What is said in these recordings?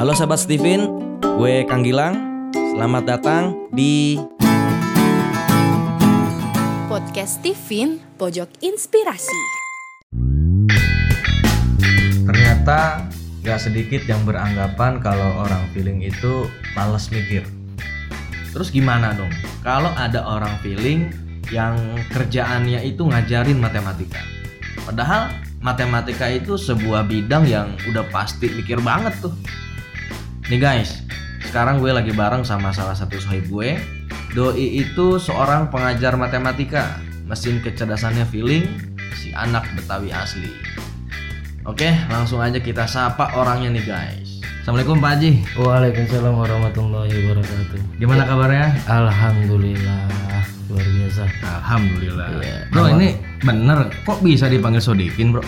Halo sahabat Steven, gue Kang Gilang. Selamat datang di Podcast Steven Pojok Inspirasi. Ternyata gak sedikit yang beranggapan kalau orang feeling itu males mikir. Terus gimana dong? Kalau ada orang feeling yang kerjaannya itu ngajarin matematika. Padahal matematika itu sebuah bidang yang udah pasti mikir banget tuh. Nih guys, sekarang gue lagi bareng sama salah satu sahib gue. Doi itu seorang pengajar matematika, mesin kecerdasannya feeling, si anak Betawi asli. Oke, langsung aja kita sapa orangnya nih guys. Assalamualaikum Pak Haji. Waalaikumsalam warahmatullahi wabarakatuh. Gimana kabarnya? Alhamdulillah luar biasa. Alhamdulillah. Iya. Bro ini bener kok bisa dipanggil Sodikin bro?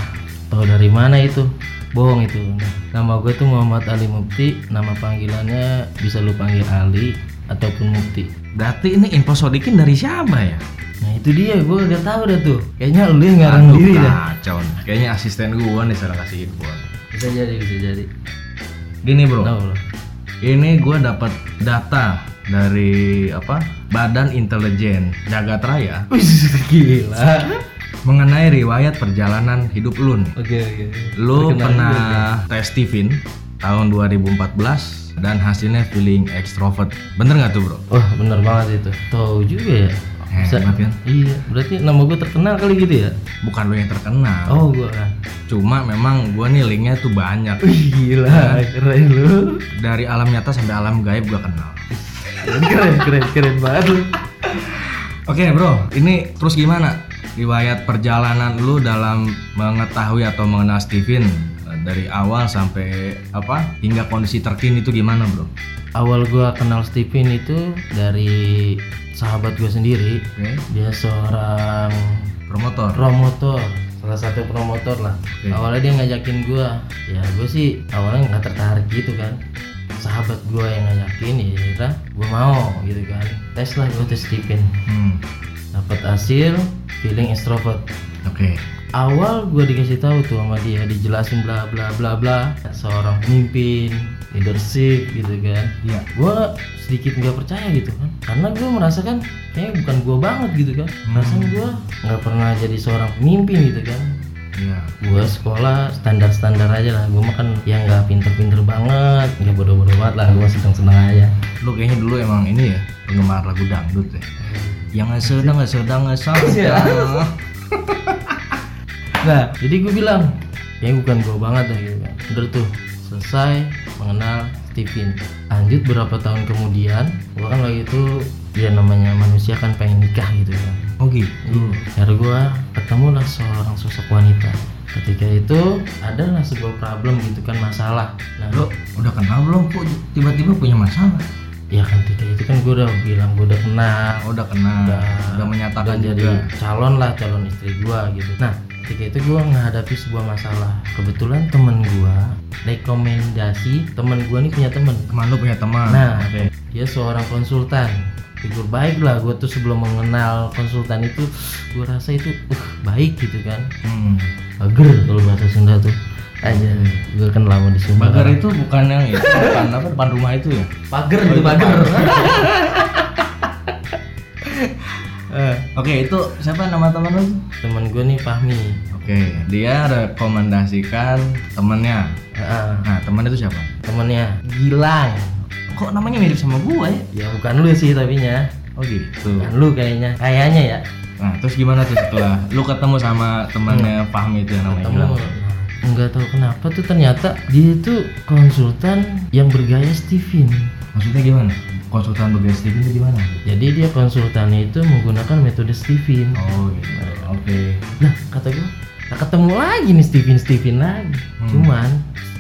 Tahu dari mana itu? Bohong itu. Nama gue tuh Muhammad Ali Mukti. Nama panggilannya bisa lu panggil Ali ataupun Mukti. Berarti ini info Sodikin dari siapa ya? Nah itu dia, gue gak tahu dah tuh. Kayaknya lu yang ngarang Aduh, diri dah. kacau. Kayaknya asisten gue nih salah kasih info. Bisa jadi, bisa jadi. Gini bro, Tahu lo. ini gue dapat data dari apa? Badan Intelijen Jagat Raya Wih, gila. Mengenai riwayat perjalanan hidup lu nih. Oke, oke. Lu Terkenal pernah juga, tes Steven tahun 2014 dan hasilnya feeling extrovert. Bener nggak tuh bro? Wah bener banget itu. Tahu juga ya. Bisa. Hebat kan? Iya, berarti nama gue terkenal kali gitu ya? Bukan lu yang terkenal. Oh gue kan. Cuma memang gua nih linknya tuh banyak. Wih gila, keren lu. Dari alam nyata sampai alam gaib gua kenal. Keren, keren, keren banget lu. Oke bro, ini terus gimana? Riwayat perjalanan lu dalam mengetahui atau mengenal Steven eh, dari awal sampai apa hingga kondisi terkini itu gimana bro? Awal gua kenal Steven itu dari sahabat gue sendiri. Oke, Dia seorang promotor. promotor, salah satu promotor lah. Oke. Awalnya dia ngajakin gua, ya gue sih awalnya nggak tertarik gitu kan. Sahabat gua yang ngajakin, ya kira gue mau gitu kan. Tes lah gue tes Steven. Hmm, Dapat hasil feeling extrovert. Oke. awal gue dikasih tahu tuh sama dia dijelasin bla bla bla bla seorang pemimpin leadership gitu kan Iya. gue sedikit nggak percaya gitu kan karena gue merasakan kayaknya bukan gue banget gitu kan rasanya gue nggak pernah jadi seorang pemimpin gitu kan Iya. gue sekolah standar standar aja lah gue makan yang nggak pinter pinter banget nggak bodoh bodoh banget lah gue sedang senang aja Lu kayaknya dulu emang ini ya penggemar lagu dangdut ya. Yang sedang sedang Iya. sedang. Nah, jadi gue bilang, ya bukan gue banget lah gitu kan. Udah tuh, selesai mengenal Steven. Lanjut berapa tahun kemudian, gue kan lagi itu ya namanya manusia kan pengen nikah gitu kan. Oh gitu. Iya. Akhirnya gue ketemu lah seorang sosok wanita. Ketika itu adalah sebuah problem gitu kan masalah. Nah, Lu udah kenal belum kok tiba-tiba punya masalah? Ya kan ketika itu kan gue udah bilang gue udah kenal, Oh, udah kenal. udah, Udah, menyatakan udah jadi juga. calon lah calon istri gua gitu nah ketika itu gua menghadapi sebuah masalah kebetulan temen gua rekomendasi temen gua nih punya temen Teman lu punya teman. nah Oke. dia seorang konsultan figur baik lah gua tuh sebelum mengenal konsultan itu gua rasa itu uh baik gitu kan Hmm. bager kalau bahasa Sunda tuh aja gua kan lama di Sumba Bagar itu bukan yang itu, bukan apa depan rumah itu ya? pager Oh, gitu itu pager Eh, Oke, itu siapa nama teman lu? temen gua nih Fahmi Oke, dia rekomendasikan temennya. Heeh, Nah, temennya itu siapa? temennya Gilang Kok namanya mirip sama gua ya? Ya bukan lu sih tapi nya Oh gitu. Bukan lu kayaknya Kayaknya ya Nah, terus gimana tuh setelah lu ketemu sama temannya Fahmi itu yang namanya Ketemu Gilang? Nggak tahu kenapa tuh ternyata Dia itu konsultan yang bergaya Steven Maksudnya gimana? Konsultan bergaya Steven itu gimana? Jadi dia konsultannya itu menggunakan metode Steven Oh gitu. Oke. Nah kata gue Nah, ketemu lagi nih Steven Steven lagi Hmm. Cuman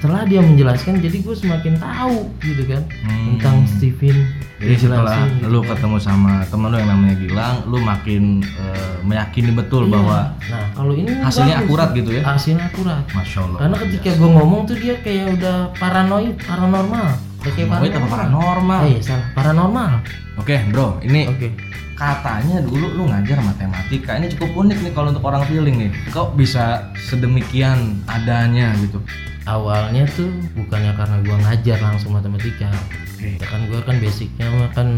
setelah dia menjelaskan jadi gue semakin tahu gitu kan Hmm. Tentang Steven Jadi setelah gitu lu kan. ketemu sama temen lu yang namanya Gilang, lu makin eh, meyakini betul Iya. bahwa Nah kalau ini hasilnya bagus. akurat gitu ya? Hasilnya akurat Masya Allah. Karena ketika gue ngomong tuh dia kayak udah paranoid, paranormal. Kayak Paranoid apa paranormal? Eh, salah, paranormal. Oke bro, ini Oke. katanya dulu lu ngajar matematika. Ini cukup unik nih kalau untuk orang feeling nih. Kok bisa sedemikian adanya gitu? Awalnya tuh bukannya karena gua ngajar langsung matematika. Oke. ya kan gua kan basicnya mah kan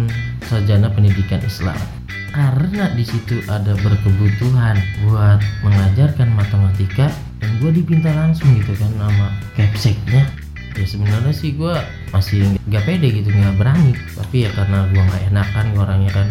sarjana pendidikan Islam. Karena di situ ada berkebutuhan buat mengajarkan matematika dan gua dipinta langsung gitu kan sama capseknya ya sebenarnya sih gua masih nggak pede gitu nggak berani. Tapi ya karena gua nggak enakan orangnya kan.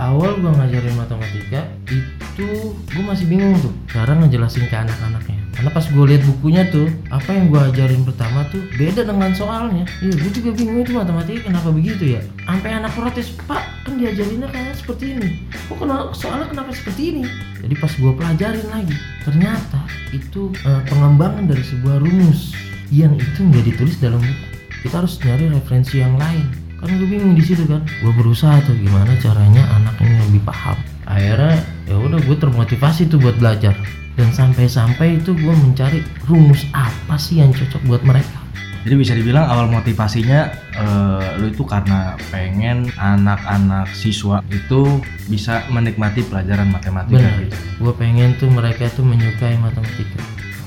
Awal gua ngajarin matematika itu gue masih bingung tuh cara ngejelasin ke anak-anaknya karena pas gue lihat bukunya tuh apa yang gue ajarin pertama tuh beda dengan soalnya. Iya gue juga bingung itu matematika kenapa begitu ya? Sampai anak protes pak kan diajarinnya kayak seperti ini. Kok kenapa soalnya kenapa seperti ini? Jadi pas gue pelajarin lagi ternyata itu eh, pengembangan dari sebuah rumus yang itu nggak ditulis dalam buku. Kita harus nyari referensi yang lain. Kan gue bingung di situ kan. Gue berusaha tuh gimana caranya anak ini lebih paham. Akhirnya ya udah gue termotivasi tuh buat belajar. Dan sampai-sampai itu gue mencari rumus apa sih yang cocok buat mereka. Jadi bisa dibilang awal motivasinya eh, lu itu karena pengen anak-anak siswa itu bisa menikmati pelajaran matematika benar. gitu. gue pengen tuh mereka tuh menyukai matematika.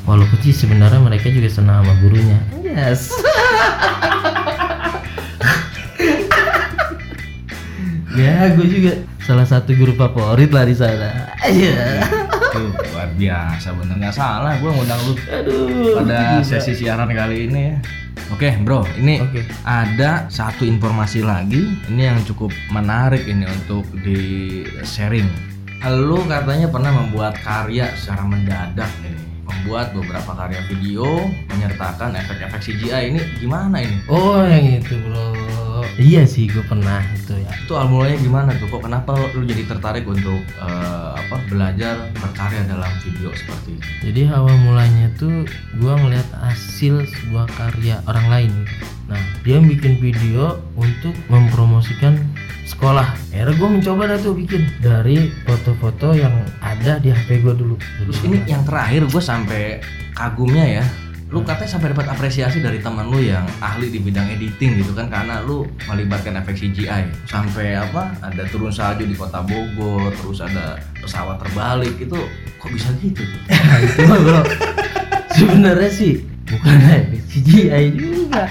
Walaupun sih sebenarnya mereka juga senang sama gurunya. Yes. Ya gue juga salah satu guru favorit lah di sana Iya. Tuh, luar biasa bener nggak salah gue ngundang lu aduh pada gila. sesi siaran kali ini ya. Oke bro, ini oke ada satu informasi lagi ini yang cukup menarik ini untuk di sharing. Lu katanya pernah membuat karya secara mendadak ini, membuat beberapa karya video menyertakan efek-efek CGI ini gimana ini? oh yang itu bro iya sih gue pernah itu ya Itu awal mulanya gimana tuh? Kok kenapa lu jadi tertarik untuk eh, apa belajar berkarya dalam video seperti itu? Jadi awal mulanya tuh gua ngeliat hasil sebuah karya orang lain. gitu. Nah dia bikin video untuk mempromosikan sekolah. Akhirnya gue mencoba dah tuh bikin dari foto-foto yang ada di HP gue dulu. Terus ini yang terakhir gue sampai kagumnya ya. Lu katanya sampai dapat apresiasi dari teman lu yang ahli di bidang editing gitu kan karena lu melibatkan efek CGI. Sampai apa? Ada turun salju di kota Bogor, terus ada pesawat terbalik itu kok bisa gitu itu mah bro. Sebenarnya sih bukan CGI juga.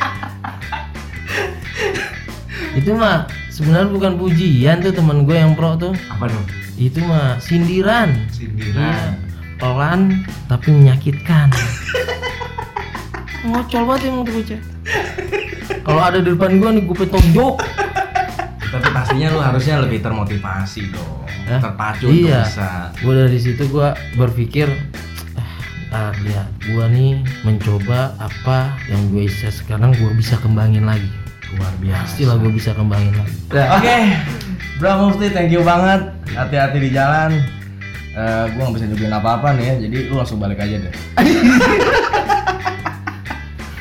itu mah sebenarnya bukan pujian tuh teman gue yang pro tuh. Apa dong? Itu mah sindiran. Sindiran. pelan tapi menyakitkan. Ngocol banget emang tuh bocah. Kalau ada di depan gua nih gue petonjok. Tapi pastinya lu harusnya lebih termotivasi dong. Hah? Terpacu Iya. untuk bisa. Gue dari situ gua berpikir ah lihat gua nih mencoba apa yang gue bisa sekarang gua bisa kembangin lagi. Luar biasa. Pastilah gue bisa kembangin lagi. Oke, Bro Mufti, thank you banget. Hati-hati di jalan. Eh, gua nggak bisa nyuguhin apa-apa nih ya, jadi lu langsung balik aja deh.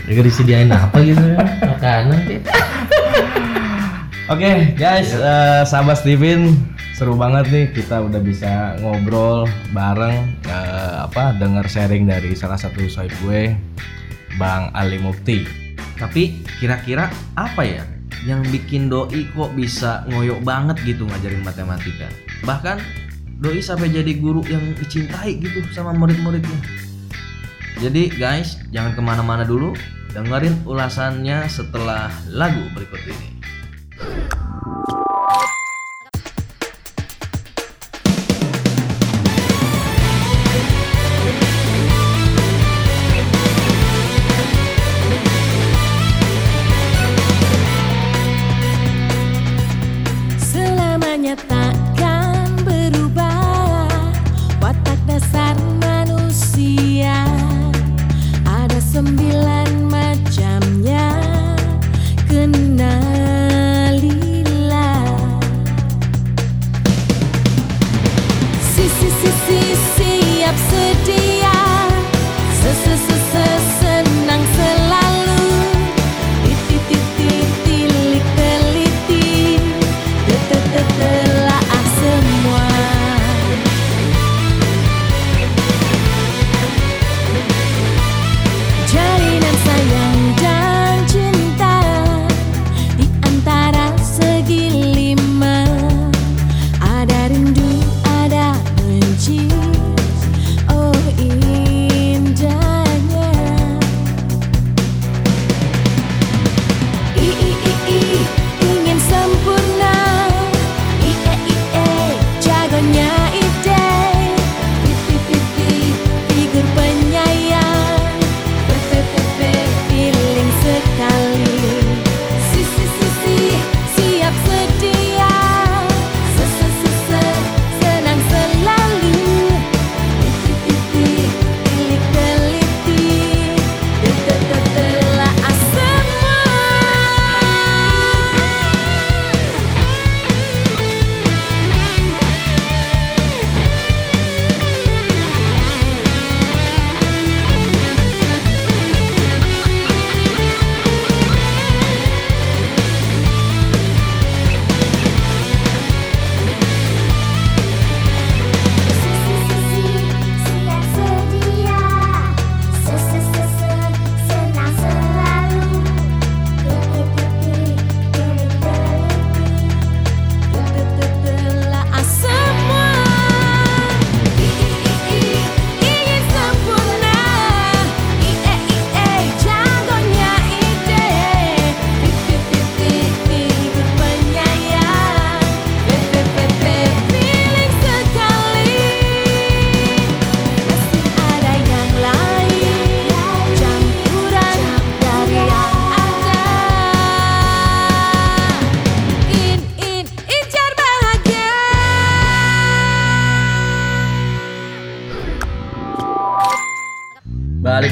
Juga disediain apa gitu ya? Makanan. Oke, guys, eh, sahabat Steven, seru banget nih kita udah bisa ngobrol bareng, eh, apa, denger sharing dari salah satu sahib gue, Bang Ali Mufti. Tapi kira-kira apa ya yang bikin doi kok bisa ngoyok banget gitu ngajarin matematika? Bahkan doi sampai jadi guru yang dicintai gitu sama murid-muridnya. Jadi guys, jangan ke mana-mana dulu, dengerin ulasannya setelah lagu berikut ini.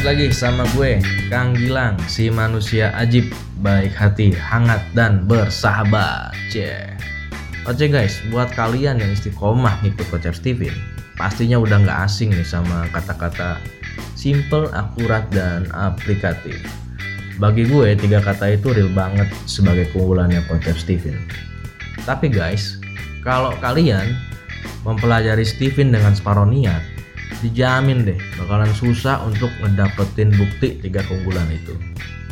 Lagi sama gue, Kang Gilang, si manusia ajib, baik hati, hangat, dan bersahabat. Cie. Oke guys, buat kalian yang istiqomah ngikut konsep Steven, pastinya udah nggak asing nih sama kata-kata simple, akurat, dan aplikatif. Bagi gue, tiga kata itu real banget sebagai keunggulannya konsep Steven. Tapi guys, kalau kalian mempelajari Steven dengan separuh niat, dijamin deh bakalan susah untuk ngedapetin bukti tiga keunggulan itu.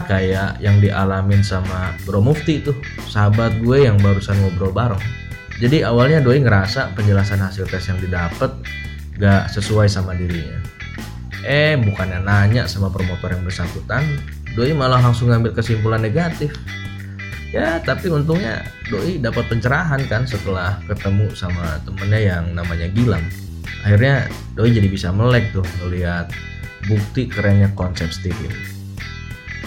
Kayak yang dialamin sama Bro Mufti tuh, sahabat gue yang barusan ngobrol bareng. Jadi awalnya Doi ngerasa penjelasan hasil tes yang didapat gak sesuai sama dirinya. Eh bukannya nanya sama promotor yang bersangkutan, Doi malah langsung ngambil kesimpulan negatif. Ya tapi untungnya Doi dapat pencerahan kan setelah ketemu sama temennya yang namanya Gilang. Akhirnya Doi jadi bisa melek tuh ngeliat bukti kerennya konsep Steven.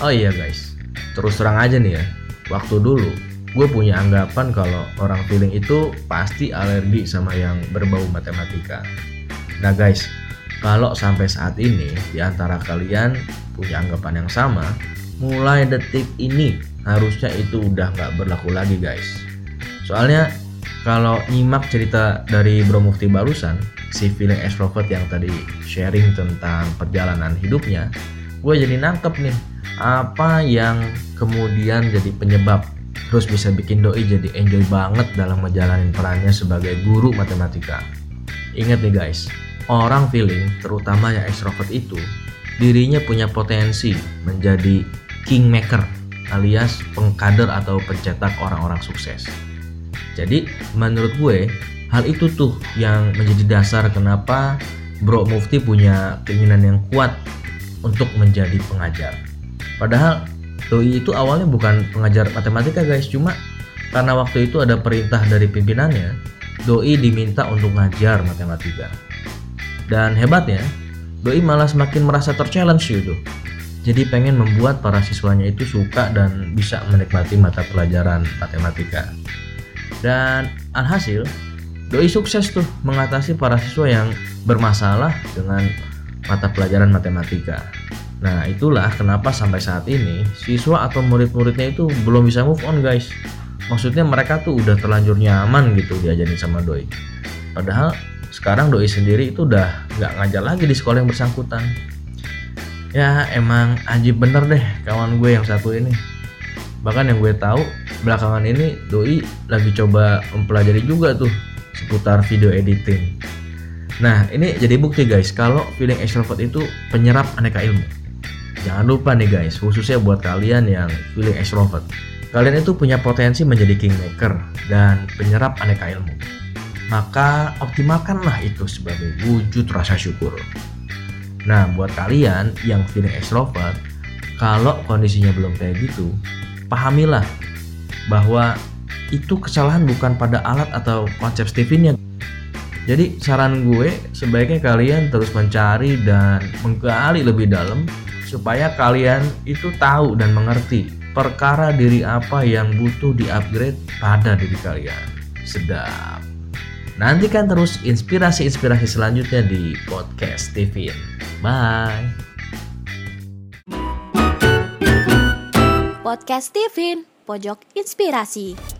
Oh iya guys, terus terang aja nih ya, waktu dulu gue punya anggapan kalau orang feeling itu pasti alergi sama yang berbau matematika. Nah guys, kalau sampai saat ini di antara kalian punya anggapan yang sama, mulai detik ini harusnya itu udah nggak berlaku lagi guys. Soalnya kalau nyimak cerita dari Bro Mufti barusan, si feeling extrovert yang tadi sharing tentang perjalanan hidupnya, gue jadi nangkep nih apa yang kemudian jadi penyebab terus bisa bikin doi jadi enjoy banget dalam menjalani perannya sebagai guru matematika. Ingat nih guys, orang feeling terutama yang extrovert itu dirinya punya potensi menjadi kingmaker alias pengkader atau pencetak orang-orang sukses. Jadi menurut gue hal itu tuh yang menjadi dasar kenapa Bro Mufti punya keinginan yang kuat untuk menjadi pengajar. Padahal Doi itu awalnya bukan pengajar matematika guys, cuma karena waktu itu ada perintah dari pimpinannya, Doi diminta untuk ngajar matematika. Dan hebatnya, Doi malah semakin merasa terchallenge gitu. Jadi pengen membuat para siswanya itu suka dan bisa menikmati mata pelajaran matematika. Dan alhasil, Doi sukses tuh mengatasi para siswa yang bermasalah dengan mata pelajaran matematika. Nah itulah kenapa sampai saat ini siswa atau murid-muridnya itu belum bisa move on guys. Maksudnya mereka tuh udah terlanjur nyaman gitu diajarin sama doi. Padahal sekarang doi sendiri itu udah nggak ngajar lagi di sekolah yang bersangkutan. Ya emang ajib bener deh kawan gue yang satu ini. Bahkan yang gue tahu belakangan ini doi lagi coba mempelajari juga tuh seputar video editing. Nah ini jadi bukti guys kalau feeling extrovert itu penyerap aneka ilmu. Jangan lupa nih guys, khususnya buat kalian yang feeling extrovert. Kalian itu punya potensi menjadi kingmaker dan penyerap aneka ilmu. Maka optimalkanlah itu sebagai wujud rasa syukur. Nah, buat kalian yang feeling extrovert, kalau kondisinya belum kayak gitu, pahamilah bahwa itu kesalahan bukan pada alat atau konsep Stevennya. Jadi saran gue sebaiknya kalian terus mencari dan menggali lebih dalam supaya kalian itu tahu dan mengerti perkara diri apa yang butuh di-upgrade pada diri kalian. Sedap. Nantikan terus inspirasi-inspirasi selanjutnya di podcast TV. Bye. Podcast Steven, pojok inspirasi.